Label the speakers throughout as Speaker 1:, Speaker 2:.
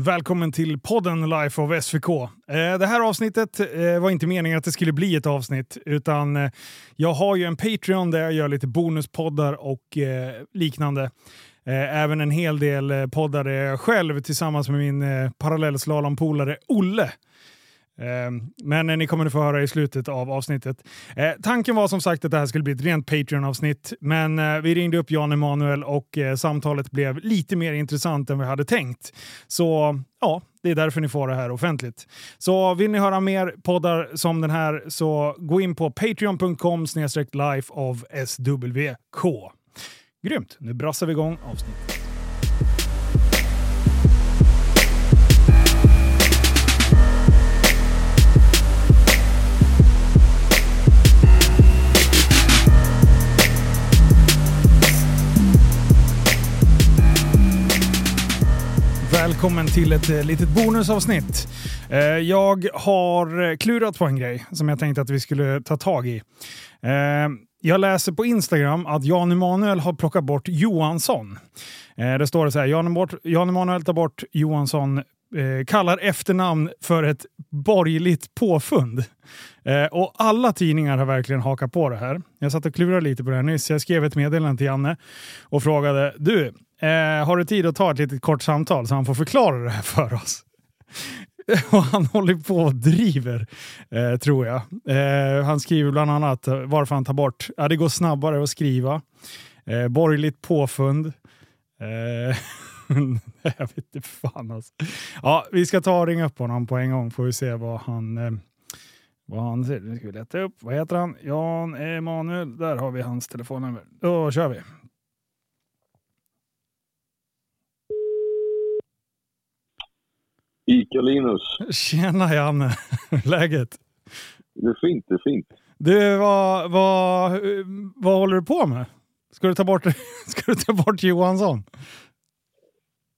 Speaker 1: Välkommen till podden Life of SVK. Eh, det här avsnittet eh, var inte meningen att det skulle bli ett avsnitt, utan eh, jag har ju en Patreon där jag gör lite bonuspoddar och liknande. Även en hel del poddar där jag själv tillsammans med min parallellslalompolare Olle Ehm, men ni kommer att få höra i slutet av avsnittet. Eh, tanken var som sagt att det här skulle bli ett rent Patreon-avsnitt, men eh, vi ringde upp Jan Emanuel och eh, samtalet blev lite mer intressant än vi hade tänkt. Så ja, det är därför ni får det här offentligt. Så vill ni höra mer poddar som den här så gå in på patreon.com life of SWK. Grymt! Nu brassar vi igång avsnittet. Välkommen till ett eh, litet bonusavsnitt. Eh, jag har eh, klurat på en grej som jag tänkte att vi skulle ta tag i. Jag läser på Instagram att Jan Emanuel har plockat bort Johansson. Det står så här, Jan Emanuel tar bort Johansson kallar efternamn för ett borgerligt påfund. Eh, och alla tidningar har verkligen hakat på det här. Jag satt och klurade lite på det här nyss. Jag skrev ett meddelande till Janne och frågade du, Eh, har du tid att ta ett litet kort samtal så han får förklara det här för oss? och han håller på och driver, eh, tror jag. Eh, han skriver bland annat varför han tar bort, ja det går snabbare att skriva. Eh, borgerligt påfund. Eh, jag vet inte fan alltså. Ja, vi ska ta och ringa upp honom på en gång får vi se vad han eh, vad han säger. Nu ska vi leta upp. Vad heter han? Jan Emanuel. Där har vi hans telefonnummer. Då kör vi.
Speaker 2: Ica-Linus.
Speaker 1: Tjena Janne! Läget?
Speaker 2: Det är fint, det är fint.
Speaker 1: Du, vad, vad, vad håller du på med? Ska du ta bort, ska du ta bort Johansson?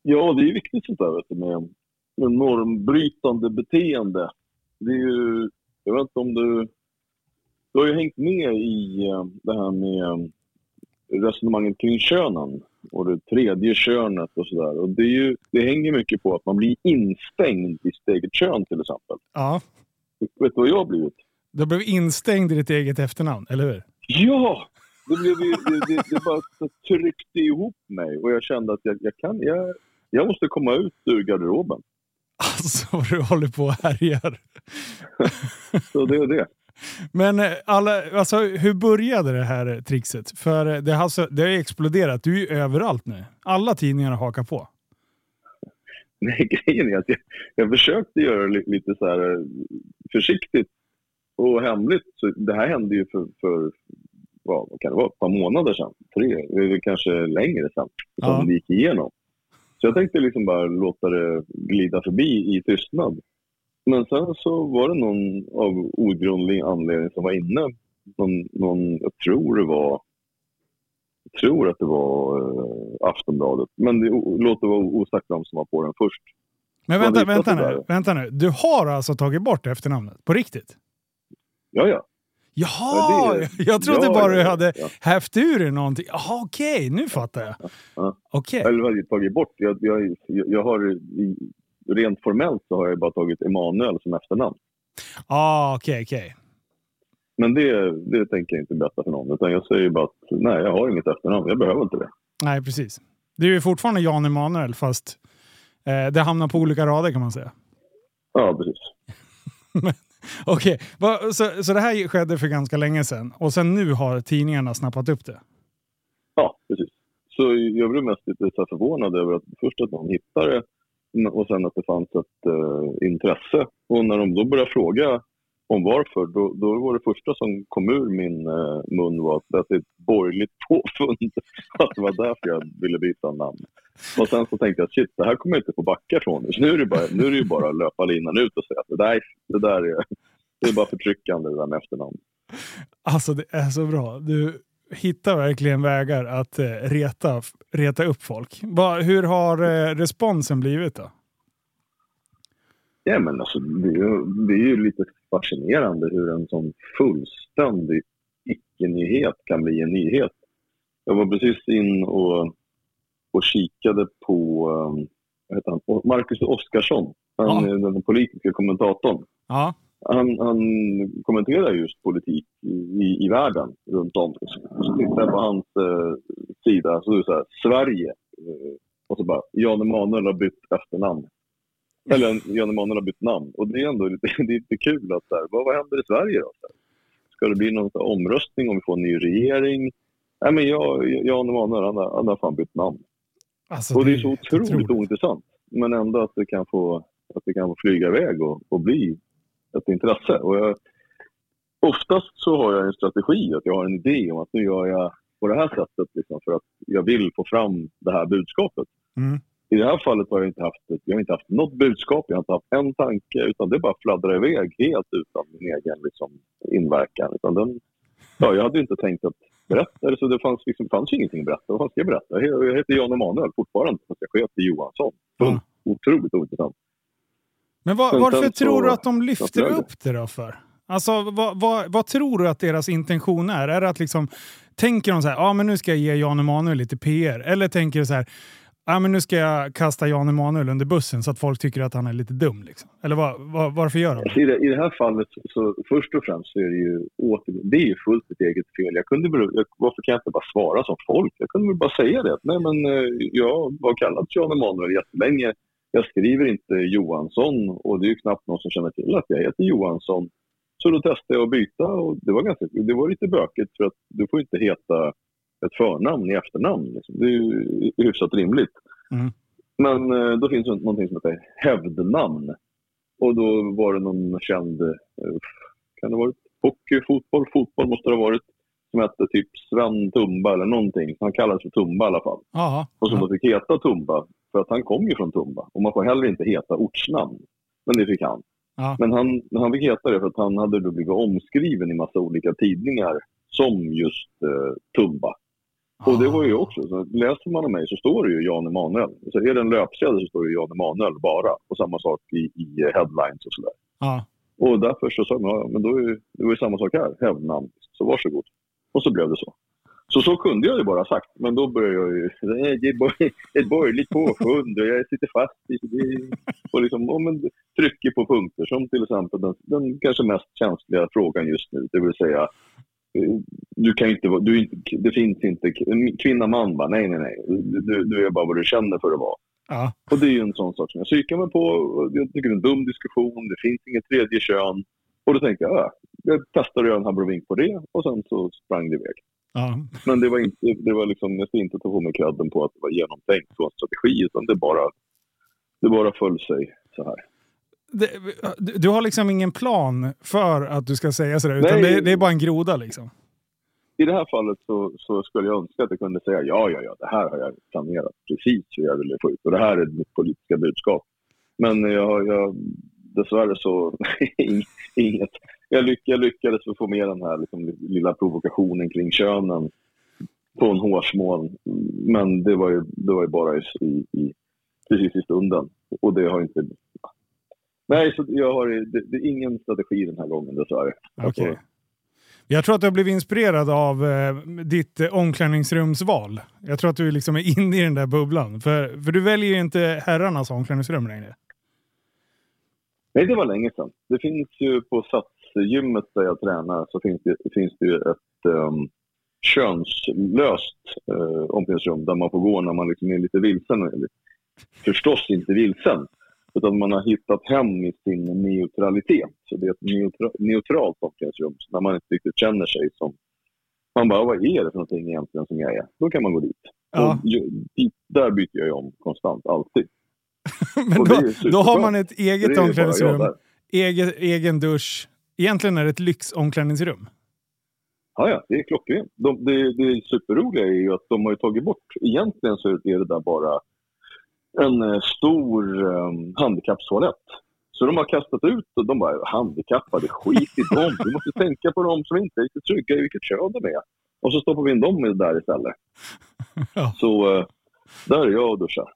Speaker 2: Ja, det är viktigt sånt där vet du, med, med normbrytande beteende. Det är ju, jag vet inte om du... Du har ju hängt med i eh, det här med eh, resonemanget kring könen och det tredje könet och sådär. Och det, är ju, det hänger mycket på att man blir instängd i sitt eget kön till exempel.
Speaker 1: Ja.
Speaker 2: Vet du vad jag har blivit?
Speaker 1: Du blivit instängd i ditt eget efternamn, eller hur?
Speaker 2: Ja! Det, blev ju, det, det, det bara tryckte ihop mig och jag kände att jag, jag kan, jag, jag måste komma ut ur garderoben.
Speaker 1: Alltså vad du håller på och härjar.
Speaker 2: Så det är det.
Speaker 1: Men eh, alla, alltså, hur började det här trixet? För eh, det har, alltså, det har exploderat. Du är ju överallt nu. Alla tidningar hakar på.
Speaker 2: Nej, grejen är att jag, jag försökte göra det lite så här eh, försiktigt och hemligt. Så det här hände ju för, för vad kan det vara, ett par månader sedan. Tre, kanske längre sedan. Som ja. det gick igenom. Så jag tänkte liksom bara låta det glida förbi i tystnad. Men sen så var det någon av outgrundlig anledning som var inne. Någon, någon, jag tror det var jag tror att det var eh, Aftonbladet. Men det, låt det vara osagt vem som var på den först.
Speaker 1: Men vänta, vänta nu, vänta nu. Du har alltså tagit bort efternamnet? På riktigt?
Speaker 2: Ja, ja.
Speaker 1: Jaha! Ja, det, jag trodde ja, bara du hade ja. hävt ur dig någonting. Jaha, okej, okay, nu fattar jag. Ja. Okay.
Speaker 2: Eller tagit bort. Jag, jag, jag har rent formellt så har jag bara tagit Emanuel som efternamn.
Speaker 1: Ah, okej, okay, okej. Okay.
Speaker 2: Men det, det tänker jag inte berätta för någon. Utan jag säger bara att nej, jag har inget efternamn. Jag behöver inte det.
Speaker 1: Nej, precis. Du är fortfarande Jan Emanuel, fast eh, det hamnar på olika rader kan man säga.
Speaker 2: Ja, precis.
Speaker 1: Okej, okay. så, så det här skedde för ganska länge sedan och sen nu har tidningarna snappat upp det?
Speaker 2: Ja, precis. Så jag blev mest lite så förvånad över att först att någon hittade det och sen att det fanns ett uh, intresse. Och när de då började fråga om varför, då, då var det första som kom ur min uh, mun var att det är ett borgerligt påfund. att det var därför jag ville byta namn. Och sen så tänkte jag, shit, det här kommer jag inte få backa ifrån. Så nu är det, bara, nu är det ju bara att löpa linan ut och säga att det där, det där är, det är bara förtryckande det där med efternamn.
Speaker 1: Alltså det är så bra. Du, hittar verkligen vägar att eh, reta, reta upp folk. hur har eh, responsen blivit då?
Speaker 2: Ja, men alltså, det, är ju, det är ju lite fascinerande hur en sån fullständig icke-nyhet kan bli en nyhet. Jag var precis in och, och kikade på um, vad heter han? Marcus Oskarsson, han,
Speaker 1: Ja.
Speaker 2: den politiska kommentatorn.
Speaker 1: Ja.
Speaker 2: Han, han kommenterar just politik i, i, i världen runt om. Så tittar jag på hans eh, sida så är det så här, Sverige. Eh, och så bara, Jan Emanuel har bytt efternamn. Eller Jan Emanuel har bytt namn. Och det är ändå lite, det är lite kul att här, vad, vad händer i Sverige då? Ska det bli någon omröstning om vi får en ny regering? Nej men jag, Jan Emanuel, han han har fan bytt namn.
Speaker 1: Alltså,
Speaker 2: Och det är så
Speaker 1: helt
Speaker 2: otroligt ointressant. Men ändå att det kan få, att det kan få flyga iväg och, och bli ett intresse. Och jag, oftast så har jag en strategi, att jag har en idé om att nu gör jag på det här sättet liksom, för att jag vill få fram det här budskapet.
Speaker 1: Mm.
Speaker 2: I det här fallet har jag inte haft, ett, jag har inte haft något budskap, jag har inte haft en tanke utan det bara fladdrar iväg helt utan min egen liksom, inverkan. Utan den, ja, jag hade inte tänkt att berätta, så det fanns, liksom, fanns ingenting att berätta. Vad ska jag berätta? Jag heter Jan Emanuel fortfarande, fast jag heter Johansson. Punkt. Otroligt ointressant.
Speaker 1: Men
Speaker 2: Men
Speaker 1: varför
Speaker 2: sen så-
Speaker 1: tror du att de lyfter upp det då för? Alltså, vad, vad, vad tror du att deras intention är? Är det att liksom, tänker de så här, ja men nu ska jag ge Jan Emanuel lite PR? Eller tänker de så här, ah, men nu ska jag kasta Jan Emanuel under bussen så att folk tycker att han är lite dum? Liksom? Eller var, var, varför gör de det?
Speaker 2: Alltså, I, det, I det här fallet, så, först och främst så är det ju, åter, det är ju fullt mitt eget fel. Jag kunde, jag, varför kan jag inte bara svara som folk? Jag kunde väl bara säga det. Nej, men eh, jag har kallat Jan Emanuel jättelänge. Jag skriver inte Johansson och det är ju knappt någon som känner till att jag heter Johansson. Så då testade jag att byta och det var, ganska, det var lite bökigt för att du får inte heta ett förnamn i efternamn. Liksom. Det är ju hyfsat rimligt.
Speaker 1: Mm.
Speaker 2: Men eh, då finns det någonting som heter hävdnamn. Och då var det någon känd, eh, kan det ha varit hockey, fotboll, fotboll måste det ha varit, som hette typ Sven Tumba eller någonting. Han kallades för Tumba i alla fall.
Speaker 1: Jaha.
Speaker 2: Och som
Speaker 1: Ja.
Speaker 2: då fick heta Tumba, för att han kom ju från Tumba. Och man får heller inte heta ortsnamn. Men det fick han.
Speaker 1: Ja.
Speaker 2: Men han, han fick heta det för att han hade då blivit omskriven i massa olika tidningar som just eh, Tumba. Och det var ju också, så läser man om mig så står det ju Jan Emanuel. Så är det en löpsedel så står det Jan Emanuel bara. Och samma sak i, i headlines och sådär.
Speaker 1: Ja.
Speaker 2: Och därför så sa jag, ja, men då är, det var ju samma sak här, hävdnamn. Så varsågod. Och så blev det så. Så så kunde jag ju bara sagt, men då började jag ju, "Nej, det är ett borgerligt påfund och jag sitter fast i det. Och liksom, ja, men trycker på punkter som till exempel den, den kanske mest känsliga frågan just nu, det vill säga du kan inte, du, det finns inte, kvinna, man bara, nej, nej, nej. Du, du är bara vad du känner för att vara.
Speaker 1: Ja.
Speaker 2: Och det är ju en sån sak som jag psykar mig på. Jag tycker det är en dum diskussion. Det finns inget tredje kön. Och då tänkte jag, ja, jag testade att göra en abrovink på det och sen så sprang det iväg.
Speaker 1: Ja.
Speaker 2: Men det var inte, det var liksom, jag ska inte ta på mig credden på att det var genomtänkt från strategi utan det bara, det bara föll sig så här.
Speaker 1: Det, du, har liksom ingen plan för att du ska säga sådär, utan
Speaker 2: Nej.
Speaker 1: det, det är bara en groda liksom?
Speaker 2: I det här fallet så, så skulle jag önska att jag kunde säga ja, ja, ja, det här har jag planerat precis hur jag ville få ut och det här är mitt politiska budskap. Men jag, jag dessvärre så inget. Jag, lyck, jag lyckades få med den här liksom, lilla provokationen kring könen på en hårsmån. Men det var ju, det var ju bara i, i, i, precis i stunden. Och det har inte... Nej, så jag har, det, det är ingen strategi den här gången dessvärre.
Speaker 1: Okej. Jag tror att du har blivit inspirerad av eh, ditt eh, omklädningsrumsval. Jag tror att du liksom är inne i den där bubblan. För, för du väljer ju inte herrarnas omklädningsrum längre.
Speaker 2: Nej, det var länge sedan. Det finns ju på Satsgymmet där jag tränar så finns det, finns det ju ett um, könslöst uh, omklädningsrum där man får gå när man liksom är lite vilsen. Eller, Förstås inte vilsen, utan man har hittat hem i sin neutralitet. Så det är ett neutra, neutralt omklädningsrum när man inte riktigt känner sig som... Man bara, vad är det för någonting egentligen som jag är? Då kan man gå dit.
Speaker 1: Ja.
Speaker 2: Dit där byter jag ju om konstant, alltid.
Speaker 1: Men då, då har man ett eget omklädningsrum, egen, egen dusch. Egentligen är det ett lyxomklädningsrum.
Speaker 2: Ja, ja, det är klockrent. De, det, det superroliga är ju att de har tagit bort, egentligen så är det där bara en eh, stor um, handikappstoalett. Så de har kastat ut och de bara, handikappade, skit i dem. Vi måste tänka på dem som inte är riktigt trygga i vilket kön de är. Och så stoppar vi in dem där istället.
Speaker 1: Ja.
Speaker 2: Så eh, där är jag och duschar.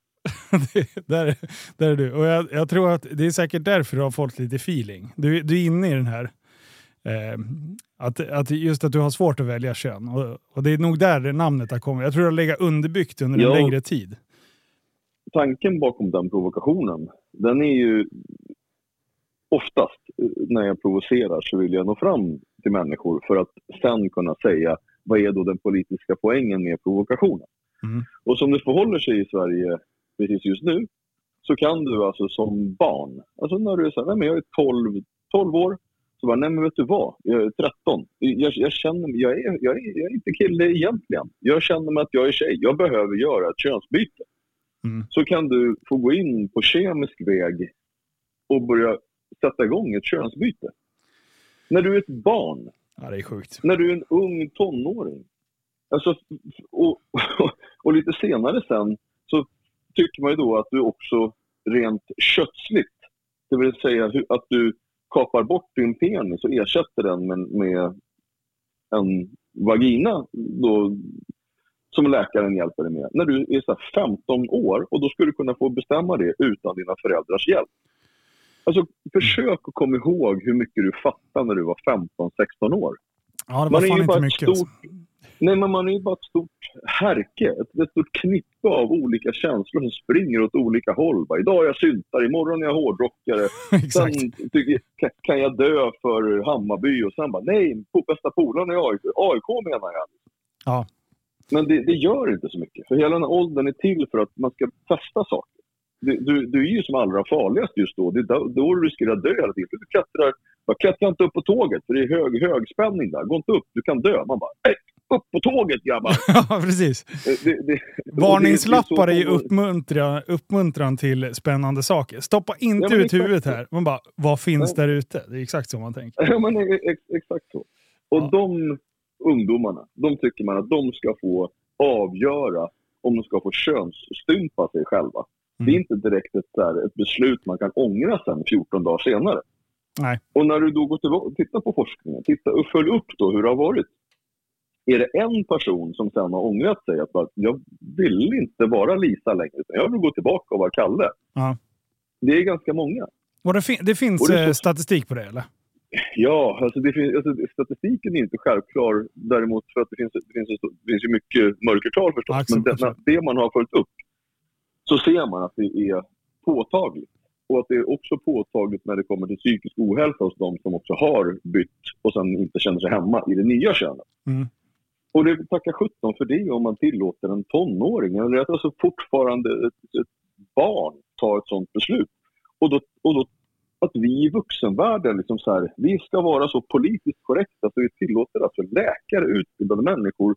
Speaker 1: Det- där, där är du. Och jag, jag tror att det är säkert därför du har fått lite feeling. Du, du är inne i den här... Eh, att, att just att du har svårt att välja kön. Och, och det är nog där namnet har kommit. Jag tror det har legat underbyggt under en
Speaker 2: Ja.
Speaker 1: längre tid.
Speaker 2: Tanken bakom den provokationen, den är ju oftast eh, när jag provocerar så vill jag nå fram till människor för att sen kunna säga vad är då den politiska poängen med provokationen.
Speaker 1: Mm.
Speaker 2: Och som det förhåller sig i Sverige precis just nu så kan du alltså som barn, alltså när du är så här, nej men jag är 12, 12 år, så bara, nej men vet du vad, jag är 13. Jag, jag känner jag är, jag, är, jag är inte kille egentligen. Jag känner mig att jag är tjej, jag behöver göra ett könsbyte.
Speaker 1: Mm.
Speaker 2: Så kan du få gå in på kemisk väg och börja sätta igång ett könsbyte. När du är ett barn,
Speaker 1: Ja, det är sjukt.
Speaker 2: när du är en ung tonåring. Alltså, och, och, och lite senare sen så tycker man ju då att du också rent kötsligt, det vill säga att du kapar bort din penis och ersätter den med, med en vagina då, som läkaren hjälper dig med. När du är så här 15 år och då skulle du kunna få bestämma det utan dina föräldrars hjälp. Alltså försök att komma ihåg hur mycket du fattade när du var 15-16 år.
Speaker 1: Ja, det var
Speaker 2: Man är
Speaker 1: fan inte mycket. Alltså.
Speaker 2: stort, nej, men man är ju bara ett stort härke. Ett, ett stort knippe av olika känslor som springer åt olika håll. Bara, Idag är jag syltare, imorgon är jag hårdrockare. Sen tycker, kan- kan jag dö för Hammarby och sen bara nej, bästa polaren är AIK. AIK menar jag.
Speaker 1: Ja.
Speaker 2: Men det, det gör inte så mycket. För hela den här åldern är till för att man ska testa saker. Du, du, du är ju som allra farligast just då. Det är då, du riskerar att dö hela tiden. Du klättrar, bara, klättra inte upp på tåget för det är hög, högspänning där. Gå inte upp, du kan dö. Man bara, nej, upp på tåget grabbar!
Speaker 1: ja, precis.
Speaker 2: Det, det,
Speaker 1: Varningslappar är ju
Speaker 2: det så-
Speaker 1: uppmuntra, uppmuntran till spännande saker. Stoppa inte
Speaker 2: Ja,
Speaker 1: ut huvudet här. Man bara, vad finns
Speaker 2: Nej.
Speaker 1: där ute? Det är exakt så man tänker.
Speaker 2: Ja, men ex, exakt så. Och
Speaker 1: Ja.
Speaker 2: de ungdomarna, de tycker man att de ska få avgöra om de ska få könsstympa sig själva. Det är
Speaker 1: Mm.
Speaker 2: inte direkt ett, här, ett beslut man kan ångra sen 14 dagar senare.
Speaker 1: Nej.
Speaker 2: Och när du då går tillbaka och tittar på forskningen, titta och följ upp då hur det har varit. Är det en person som sen har ångrat sig att jag vill inte vara Lisa längre, utan jag vill gå tillbaka och vara Kalle.
Speaker 1: Ja.
Speaker 2: Det är ganska många.
Speaker 1: Och det, fin- det finns
Speaker 2: Och det
Speaker 1: eh, statistik på det, eller?
Speaker 2: Ja, alltså det finns, alltså statistiken är inte självklar däremot för att det finns, det finns, det finns ju mycket mörkertal förstås.
Speaker 1: Absolut,
Speaker 2: men det,
Speaker 1: absolut.
Speaker 2: det man har följt upp så ser man att det är påtagligt. Och att det är också påtagligt när det kommer till psykisk ohälsa hos de som också har bytt och sen inte känner sig hemma i det nya könet.
Speaker 1: Mm.
Speaker 2: Och det tackar sjutton för det om man tillåter en tonåring, eller alltså fortfarande ett, ett barn ta ett sådant beslut. Och då, och då att vi i vuxenvärlden, liksom så här, vi ska vara så politiskt korrekta så vi tillåter alltså läkare, utbildade människor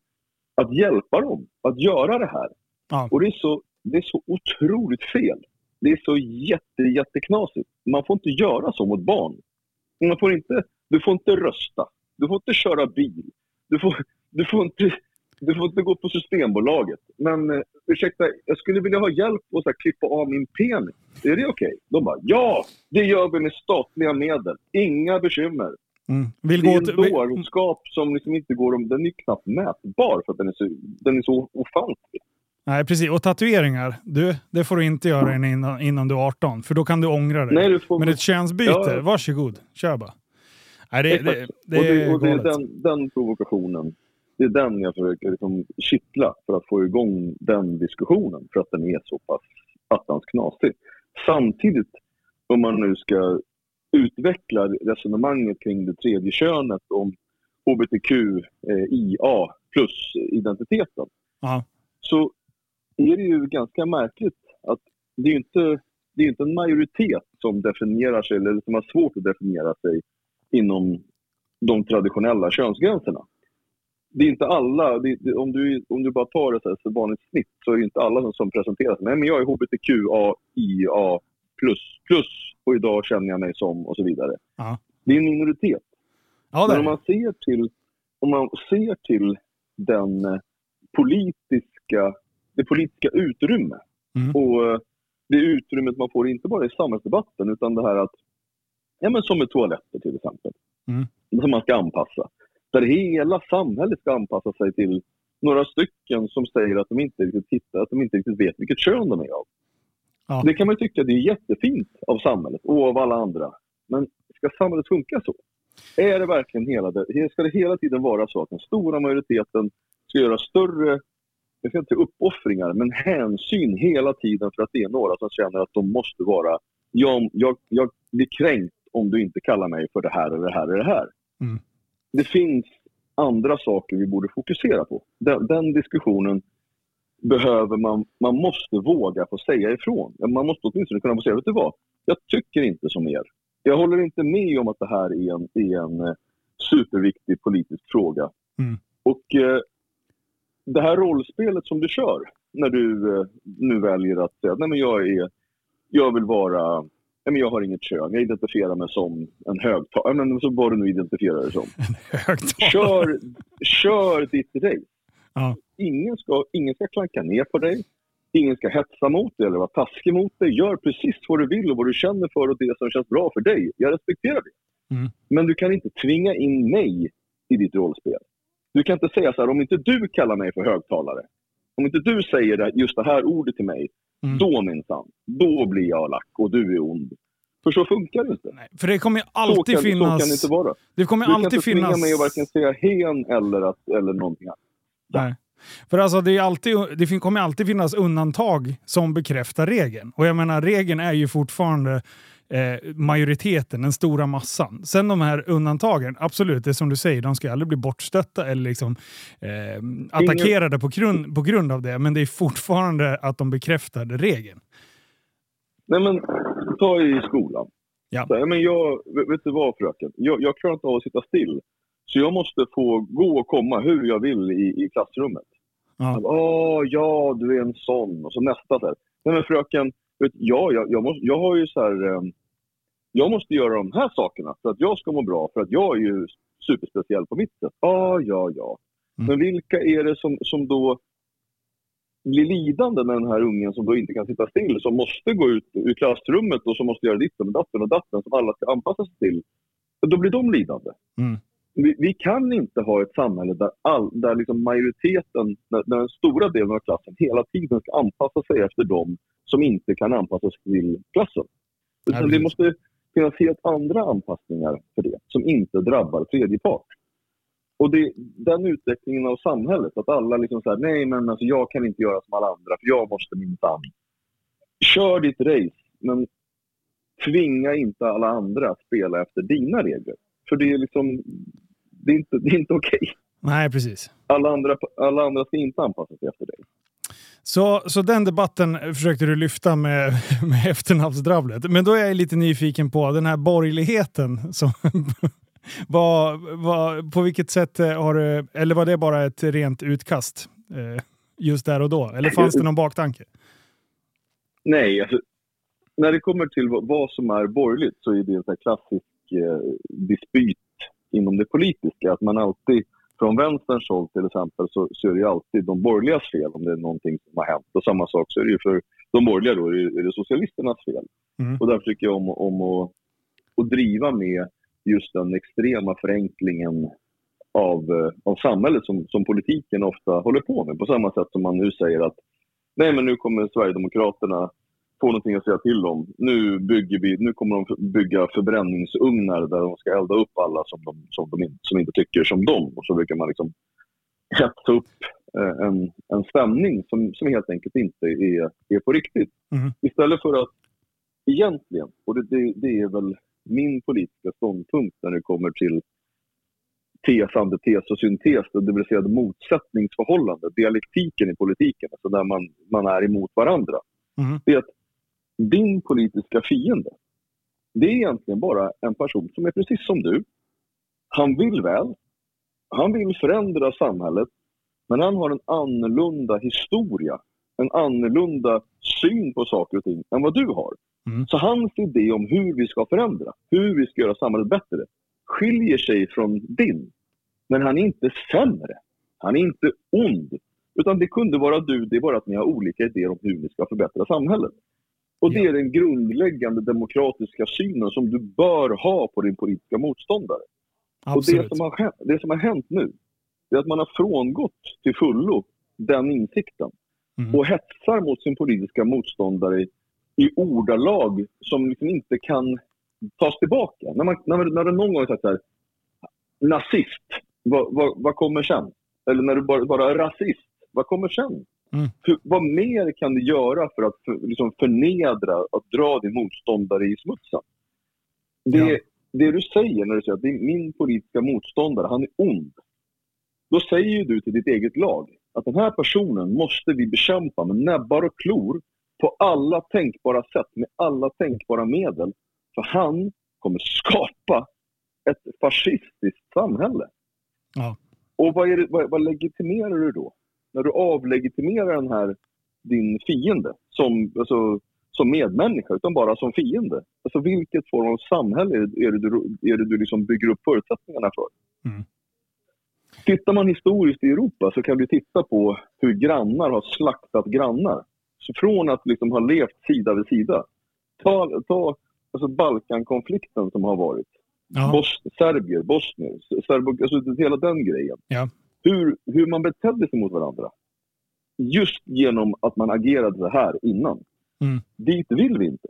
Speaker 2: att hjälpa dem att göra det här.
Speaker 1: Ja.
Speaker 2: Och det är, så, det är så otroligt fel. Det är så jätte, jätteknasigt. Man får inte göra så mot barn. Man får inte, du får inte rösta. Du får inte köra bil. Du får, du får, inte, du får inte gå på Systembolaget. Men eh, ursäkta, jag skulle vilja ha hjälp att så här, klippa av min penis. Är det okej? De bara, ja, det gör vi med statliga medel. Inga bekymmer.
Speaker 1: Mm. Vill
Speaker 2: Det
Speaker 1: gå
Speaker 2: är en
Speaker 1: till,
Speaker 2: dårskap som liksom inte går om... Den är knappt mätbar för att den är så, den är så ofantlig.
Speaker 1: Nej, precis. Och tatueringar, du, det får du inte göra innan, innan du är 18. För då kan du ångra dig.
Speaker 2: Nej, du får...
Speaker 1: Men ett könsbyte,
Speaker 2: Ja.
Speaker 1: varsågod. Kör bara. Nej, det, det, det
Speaker 2: och det, och det är den, den provokationen, det är den jag försöker liksom kittla för att få igång den diskussionen för att den är så pass attans knasig. Samtidigt, om man nu ska utveckla resonemanget kring det tredje könet om hbtqia plus identiteten
Speaker 1: Ja.
Speaker 2: så är det ju ganska märkligt att det är inte, det är inte en majoritet som definierar sig eller som har svårt att definiera sig inom de traditionella könsgränserna. Det är inte alla, det, det, om, du, om du bara tar ett så här vanligt snitt så är det inte alla som, som presenterar sig. Nej, men jag är hbtqia plus, plus och idag känner jag mig som och så vidare.
Speaker 1: Ja.
Speaker 2: Det är en minoritet.
Speaker 1: Ja, det
Speaker 2: Men om
Speaker 1: det.
Speaker 2: man ser till, om man ser till den eh, politiska, det politiska utrymme
Speaker 1: Mm.
Speaker 2: och eh, det utrymmet man får inte bara i samhällsdebatten utan det här att, ja men som med toaletter till exempel,
Speaker 1: Mm.
Speaker 2: som man ska anpassa. Där hela samhället ska anpassa sig till några stycken som säger att de inte riktigt tittar, att de inte riktigt vet vilket kön de är av.
Speaker 1: Ja.
Speaker 2: Det kan man tycka det är jättefint av samhället och av alla andra. Men ska samhället funka så? Är det verkligen hela det, ska det hela tiden vara så att den stora majoriteten ska göra större jag ska inte säga uppoffringar, men hänsyn hela tiden för att det är några som känner att de måste vara, jag, jag, jag blir kränkt om du inte kallar mig för det här eller det här eller det här.
Speaker 1: Mm.
Speaker 2: Det finns andra saker vi borde fokusera på. Den, den, diskussionen behöver man, man måste våga få säga ifrån. Man måste åtminstone kunna få säga, vet du vad? Jag tycker inte som er. Jag håller inte med om att det här är en, är en eh, superviktig politisk fråga.
Speaker 1: Mm.
Speaker 2: Och eh, det här rollspelet som du kör när du eh, nu väljer att säga nej men jag, är, jag vill vara men jag har inget kön, jag identifierar mig som en högtalare, men så vad du nu identifierar dig som. Kör, kör ditt race.
Speaker 1: Ja.
Speaker 2: Ingen, ska, ingen ska klanka ner på dig, ingen ska hetsa mot dig eller vara taskig mot dig. Gör precis vad du vill och vad du känner för och det som känns bra för dig. Jag respekterar det.
Speaker 1: Mm.
Speaker 2: Men du kan inte tvinga in mig i ditt rollspel. Du kan inte säga så här, om inte du kallar mig för högtalare, om inte du säger just det här ordet till mig, mm. då minsann, då blir jag lack och du är ond. För så funkar det inte.
Speaker 1: Nej, för det kommer alltid
Speaker 2: så kan,
Speaker 1: finnas...
Speaker 2: Så kan det inte vara.
Speaker 1: Det kommer
Speaker 2: du
Speaker 1: alltid
Speaker 2: kan inte
Speaker 1: finnas...
Speaker 2: tvinga mig att varken säga hen eller, att, eller någonting annat.
Speaker 1: Nej. För alltså det, är alltid, det kommer alltid finnas undantag som bekräftar regeln. Och jag menar, regeln är ju fortfarande eh, majoriteten, den stora massan. Sen de här undantagen, absolut, det är som du säger, de ska aldrig bli bortstötta eller liksom, eh, attackerade på grund, på grund av det. Men det är fortfarande att de bekräftar regeln.
Speaker 2: Nej men, ta i skolan.
Speaker 1: Ja.
Speaker 2: Så, men jag, vet du vad fröken? Jag, jag klarar inte av att sitta still. Så jag måste få gå och komma hur jag vill i, i klassrummet.
Speaker 1: Ja.
Speaker 2: Åh, ja, du är en sån. Och så nästa så här. Nej men fröken, ja, jag, jag, måste, jag har ju så här... Eh, jag måste göra de här sakerna för att jag ska må bra, för att jag är ju superspeciell på mitt sätt. Ja, ja, ja.
Speaker 1: Mm.
Speaker 2: Men vilka är det som, som då blir lidande med den här ungen som då inte kan sitta still, som måste gå ut ur klassrummet och som måste göra ditten och datten och datten som alla ska anpassa sig till. Då blir de lidande.
Speaker 1: Mm.
Speaker 2: Vi, vi, kan inte ha ett samhälle där, all, där liksom majoriteten, där, där den stora delen av klassen hela tiden ska anpassa sig efter dem som inte kan anpassa sig till klassen. Utan det måste finnas helt andra anpassningar för det, som inte drabbar tredje part. Och det, den utvecklingen av samhället, att alla liksom säger nej men alltså jag kan inte göra som alla andra för jag måste minsann. Kör ditt race, men tvinga inte alla andra att spela efter dina regler. För det är liksom, det är inte, det är inte okej. Okay.
Speaker 1: Nej, precis.
Speaker 2: Alla andra, alla andra ska inte anpassa sig efter dig.
Speaker 1: Så, så den debatten försökte du lyfta med, med efternamnsdrabblet. Men då är jag lite nyfiken på den här borgerligheten som vad, vad, på vilket sätt har du, eller var det bara ett rent utkast eh, just där och då? Eller fanns det någon baktanke?
Speaker 2: Nej, alltså, när det kommer till vad som är borgerligt så är det en klassisk eh, dispyt inom det politiska. Att man alltid, från vänsterns håll till exempel, så, så är det alltid de borgerligas fel om det är någonting som har hänt. Och samma sak så är det ju för de borgerliga då, är det socialisternas fel.
Speaker 1: Mm.
Speaker 2: Och därför tycker jag om, om att, att driva med just den extrema förenklingen av, eh, av samhället som, som politiken ofta håller på med. På samma sätt som man nu säger att nej men nu kommer Sverigedemokraterna få någonting att säga till om. Nu, bygger vi, nu kommer de bygga förbränningsugnar där de ska elda upp alla som, de, som, de, som inte tycker som dem. Och så brukar man liksom hetsa upp eh, en, en stämning som, som helt enkelt inte är, är på riktigt.
Speaker 1: Mm.
Speaker 2: Istället för att egentligen, och det, det, det är väl min politiska ståndpunkt när det kommer till tes, antites och syntes, det vill säga motsättningsförhållande, dialektiken i politiken, alltså där man, man är emot varandra.
Speaker 1: Mm.
Speaker 2: Det är att din politiska fiende, det är egentligen bara en person som är precis som du. Han vill väl, han vill förändra samhället, men han har en annorlunda historia, en annorlunda syn på saker och ting än vad du har.
Speaker 1: Mm.
Speaker 2: Så hans idé om hur vi ska förändra, hur vi ska göra samhället bättre, skiljer sig från din. Men han är inte sämre. Han är inte ond. Utan det kunde vara du, det är bara att ni har olika idéer om hur ni ska förbättra samhället. Och det är den grundläggande demokratiska synen som du bör ha på din politiska motståndare.
Speaker 1: Absolut.
Speaker 2: Och det som, har, det som har hänt nu, är att man har frångått till fullo den insikten.
Speaker 1: Mm.
Speaker 2: Och hetsar mot sin politiska motståndare i ordalag som liksom inte kan tas tillbaka. När, man, när, när det någon gång sagt så här, nazist, vad, vad, vad kommer sen? Eller när du bara, bara rasist, vad kommer sen?
Speaker 1: Mm.
Speaker 2: Hur, vad mer kan du göra för att för, liksom förnedra, att dra din motståndare i smutsen? Det,
Speaker 1: Ja.
Speaker 2: det du säger när du säger att det är min politiska motståndare, han är ond. Då säger du till ditt eget lag att den här personen måste vi bekämpa med näbbar och klor på alla tänkbara sätt, med alla tänkbara medel. För han kommer skapa ett fascistiskt samhälle.
Speaker 1: Ja.
Speaker 2: Och vad, är det, vad, vad legitimerar du då? När du avlegitimerar den här, din fiende, som, alltså, som medmänniska, utan bara som fiende. Alltså vilket form av samhälle är det, du, är det du liksom bygger upp förutsättningarna för?
Speaker 1: Mm.
Speaker 2: Tittar man historiskt i Europa så kan vi titta på hur grannar har slaktat grannar. Så från att liksom ha levt sida vid sida. Ta, ta alltså Balkankonflikten som har varit.
Speaker 1: Ja.
Speaker 2: Bos Serbier, bosnier, serbo, alltså hela den grejen.
Speaker 1: Ja.
Speaker 2: Hur, hur man betedde sig mot varandra. Just genom att man agerade så här innan.
Speaker 1: Mm.
Speaker 2: Dit vill vi inte.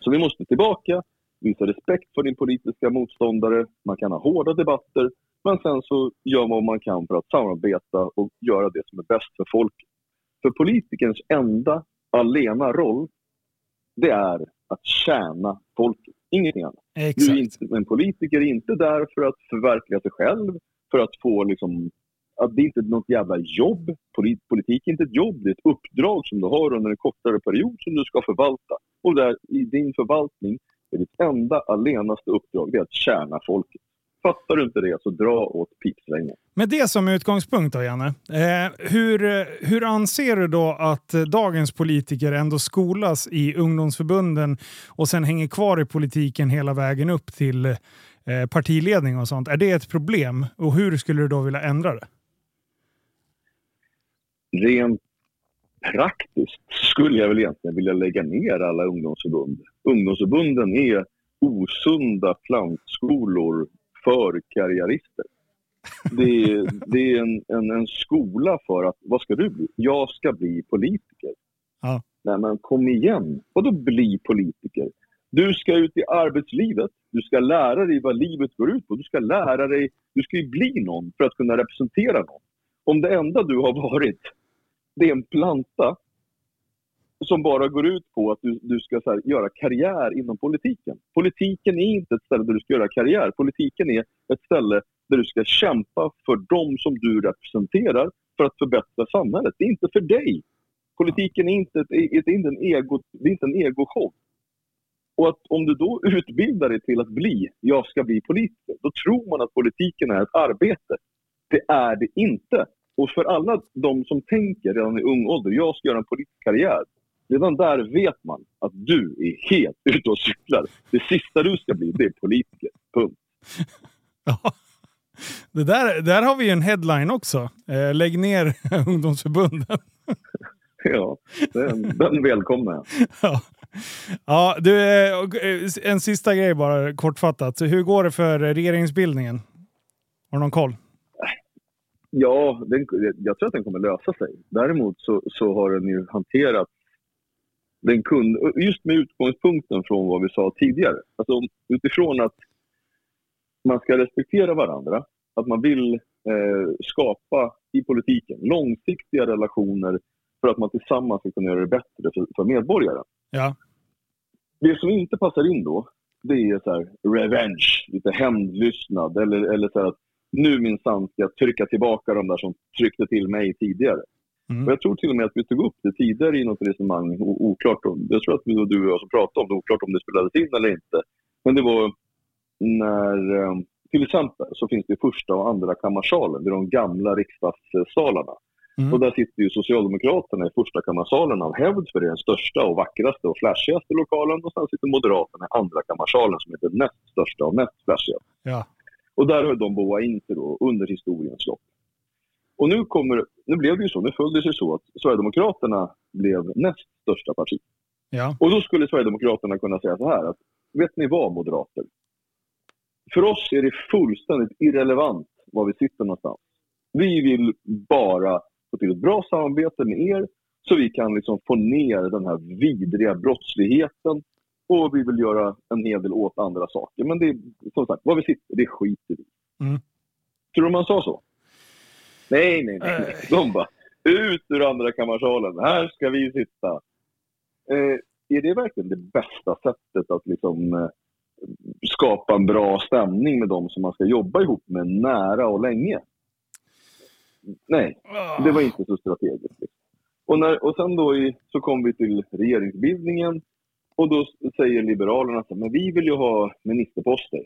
Speaker 2: Så vi måste tillbaka, visa respekt för din politiska motståndare. Man kan ha hårda debatter, men sen så gör man vad man kan för att samarbeta och göra det som är bäst för folket. För politikerns enda, alena roll, det är att tjäna folket. Ingenting annat. Du är
Speaker 1: Exakt.
Speaker 2: inte, en politiker är inte där för att förverkliga sig själv, för att få liksom, att det är inte något jävla jobb. Politik är inte ett jobb, det är ett uppdrag som du har under en kortare period som du ska förvalta. Och där, i din förvaltning är ditt enda allenaste uppdrag det är att tjäna folket. Fattar du inte det så dra åt pipsvängen.
Speaker 1: Med det som utgångspunkt då, Janne. Eh, hur, hur anser du då att dagens politiker ändå skolas i ungdomsförbunden och sen hänger kvar i politiken hela vägen upp till eh, partiledning och sånt? Är det ett problem? Och hur skulle du då vilja ändra det?
Speaker 2: Rent praktiskt skulle jag väl egentligen vilja lägga ner alla ungdomsförbund. Ungdomsförbunden är osunda plantskolor för karriärister. Det är, det är en, en, en skola för att, vad ska du bli? Jag ska bli politiker.
Speaker 1: Ja.
Speaker 2: Nej men kom igen, vadå bli politiker? Du ska ut i arbetslivet, du ska lära dig vad livet går ut på. Du ska lära dig, du ska ju bli någon för att kunna representera någon. Om det enda du har varit, det är en planta som bara går ut på att du, du ska så här, göra karriär inom politiken. Politiken är inte ett ställe där du ska göra karriär. Politiken är ett ställe där du ska kämpa för dem som du representerar för att förbättra samhället. Det är inte för dig. Politiken är inte, ett, är inte en ego, det är inte en egoshow. Och att om du då utbildar dig till att bli, jag ska bli politiker, då tror man att politiken är ett arbete. Det är det inte. Och för alla de som tänker redan i ung ålder, jag ska göra en politisk karriär. Redan där vet man att du är helt ute och cyklar. Det sista du ska bli, det är politiker. Punkt.
Speaker 1: Ja. Det där, där har vi en headline också. Eh, lägg ner ungdomsförbunden.
Speaker 2: Ja, den, den välkomnar jag.
Speaker 1: Ja. Ja, du, eh, en sista grej bara kortfattat. Hur går det för regeringsbildningen? Har du någon koll?
Speaker 2: Ja, den, jag tror att den kommer lösa sig. Däremot så, så har den ju hanterat den kunde, just med utgångspunkten från vad vi sa tidigare. Alltså utifrån att man ska respektera varandra, att man vill eh, skapa i politiken långsiktiga relationer för att man tillsammans ska kunna göra det bättre för, för medborgaren.
Speaker 1: Ja.
Speaker 2: Det som inte passar in då, det är så här revenge, lite hämndlystnad eller, eller så här att nu minsann ska jag trycka tillbaka de där som tryckte till mig tidigare.
Speaker 1: Mm.
Speaker 2: Och jag tror till och med att vi tog upp det tidigare i något resonemang, oklart om, jag tror att vi och du och jag som pratade om det, oklart om det spelades in eller inte. Men det var när, eh, till exempel så finns det första och andra kammarsalen, det är de gamla riksdagssalarna.
Speaker 1: Mm.
Speaker 2: Och där sitter ju Socialdemokraterna i första kammarsalen av hävd, för det är den största och vackraste och flashigaste lokalen. Och sen sitter Moderaterna i andra kammarsalen som är den näst största och näst flashigaste.
Speaker 1: Ja.
Speaker 2: Och där höll de boa in sig då under historiens lopp. Och nu, kommer, nu blev det ju så, nu följde det sig så att Sverigedemokraterna blev näst största parti.
Speaker 1: Ja.
Speaker 2: Och då skulle Sverigedemokraterna kunna säga så här att, vet ni vad moderater? För oss är det fullständigt irrelevant var vi sitter någonstans. Vi vill bara få till ett bra samarbete med er så vi kan liksom få ner den här vidriga brottsligheten och vi vill göra en hel del åt andra saker. Men det är som sagt, var vi sitter, det skiter vi.
Speaker 1: Mm.
Speaker 2: Tror du man sa så? Nej, nej, nej. nej. De bara, Ut ur andra kammarsalen. Här ska vi sitta. Eh, är det verkligen det bästa sättet att liksom, eh, skapa en bra stämning med de som man ska jobba ihop med nära och länge? Nej, det var inte så strategiskt. Och, när, och sen då i, så kom vi till regeringsbildningen och då säger Liberalerna att vi vill ju ha ministerposter.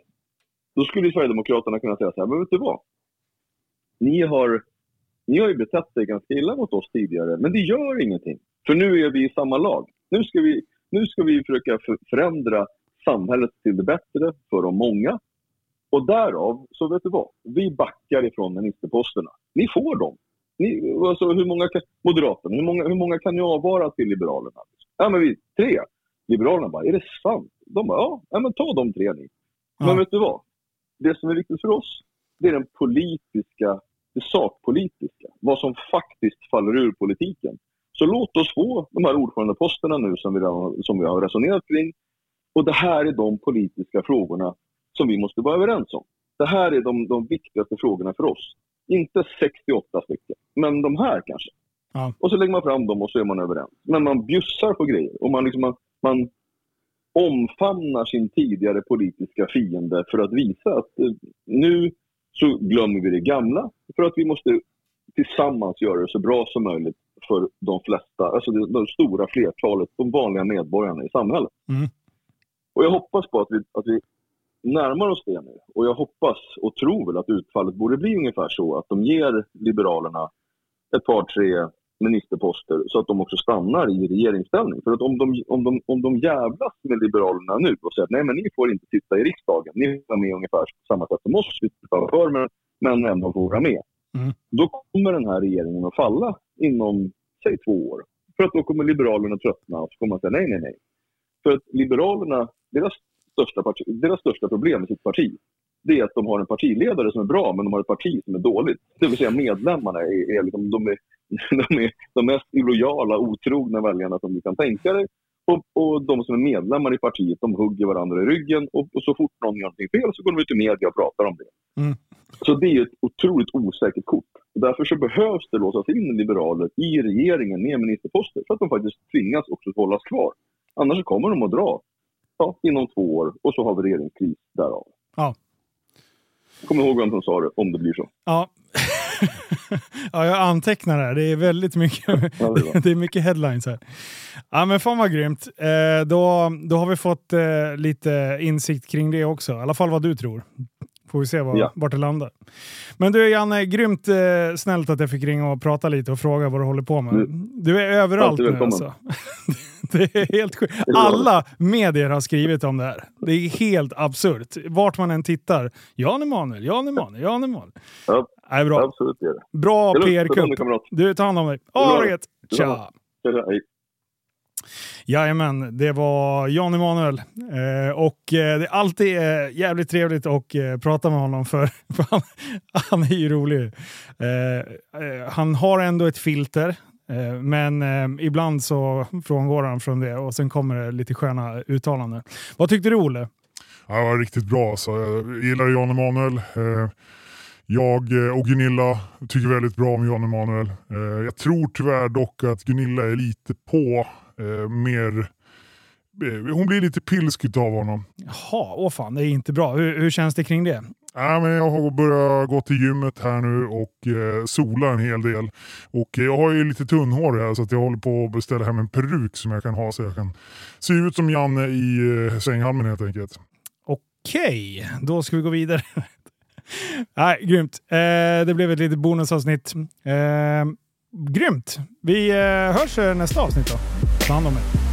Speaker 2: Då skulle Sverigedemokraterna kunna säga så här, men vet du vad? Ni har, ni har ju betett er ganska illa mot oss tidigare, men det gör ingenting. För nu är vi i samma lag. Nu ska vi, nu ska vi försöka förändra samhället till det bättre för de många. Och därav, så vet du vad? Vi backar ifrån ministerposterna. Ni får dem. Ni, alltså, hur många kan, Moderaterna, hur många, hur många kan ni avvara till Liberalerna? Ja, men vi, tre. Liberalerna bara, är det sant? De bara, ja, ja men ta de tre ni. Ja. Men vet du vad? Det som är viktigt för oss, det är den politiska, det sakpolitiska. Vad som faktiskt faller ur politiken. Så låt oss få de här ordförandeposterna nu som vi, som vi har resonerat kring. Och det här är de politiska frågorna som vi måste vara överens om. Det här är de, de viktigaste frågorna för oss. Inte 68 stycken, men de här kanske. Ja. Och så lägger man fram dem och så är man överens. Men man bjussar på grejer och man, liksom, man, man omfamnar sin tidigare politiska fiende för att visa att eh, nu så glömmer vi det gamla för att vi måste tillsammans göra det så bra som möjligt för de flesta, alltså det, det stora flertalet, de vanliga medborgarna i samhället. Mm. Och jag hoppas på att vi, att vi närmar oss det nu. Och jag hoppas och tror väl att utfallet borde bli ungefär så att de ger Liberalerna ett par, tre ministerposter så att de också stannar i regeringsställning. För att om de, om de, om de jävlas med Liberalerna nu och säger att nej men ni får inte sitta i riksdagen, ni är med ungefär samma sätt som oss, vi för men, men ändå får vara med. Mm. Då kommer den här regeringen att falla inom, säg två år. För att då kommer Liberalerna tröttna och så kommer man säga nej, nej, nej. För att Liberalerna, deras största, parti, deras största problem med sitt parti, det är att de har en partiledare som är bra, men de har ett parti som är dåligt. Det vill säga medlemmarna är, är, liksom, de är, de är de mest illojala, otrogna väljarna som du kan tänka dig. Och, och, de som är medlemmar i partiet, de hugger varandra i ryggen och, och så fort någon gör någonting fel så går de ut i media och pratar om det. Mm. Så det är ett otroligt osäkert kort. Och därför så behövs det låsas in liberaler i regeringen med ministerposter för att de faktiskt tvingas också hållas kvar. Annars kommer de att dra ja, inom två år och så har vi regeringskris därav. Ja. Kom ihåg vem som sa det, om det blir så.
Speaker 1: Ja. ja, jag antecknar här. Det är väldigt mycket, det är mycket headlines här. Ja, men fan vad grymt. Eh, då, då har vi fått eh, lite insikt kring det också. I alla fall vad du tror. Får vi se var, ja. vart det landar. Men du Janne, grymt eh, snällt att jag fick ringa och prata lite och fråga vad du håller på med. Mm. Du är överallt nu alltså. det är helt sjukt. Alla medier har skrivit om det här. Det är helt absurt. Vart man än tittar. Jan Emanuel, Jan Emanuel, Jan Emanuel.
Speaker 2: Ja,
Speaker 1: Nej, bra.
Speaker 2: absolut det är det.
Speaker 1: Bra PR-kupp. Du, tar hand om dig. Ha det Tja! Tja, Jajamän, det var Jan Emanuel. Eh, och eh, det är alltid eh, jävligt trevligt att eh, prata med honom för, han, han, är ju rolig. Eh, eh, han har ändå ett filter, eh, men ibland så frångår han från det och sen kommer det lite sköna uttalanden. Vad tyckte du Olle?
Speaker 3: Ja, det var riktigt bra. Så jag gillar Jan Emanuel. Jag och Gunilla tycker väldigt bra om Jan Emanuel. Jag tror tyvärr dock att Gunilla är lite på mer eh, hon blir lite pilsk av honom.
Speaker 1: Jaha, åh fan, det är inte bra. Hur, hur känns det kring det?
Speaker 3: Ja, men jag har börjat gå till gymmet här nu och eh, sola en hel del. Och jag har ju lite tunnhår här så att jag håller på att beställa hem en peruk som jag kan ha så jag kan se ut som Janne i eh, sänghalmen helt enkelt.
Speaker 1: Okej, då ska vi gå vidare. Nej, grymt. Eh, det blev ett litet bonusavsnitt. Eh, Grymt! Vi eh, hörs nästa avsnitt då. Ta hand om er.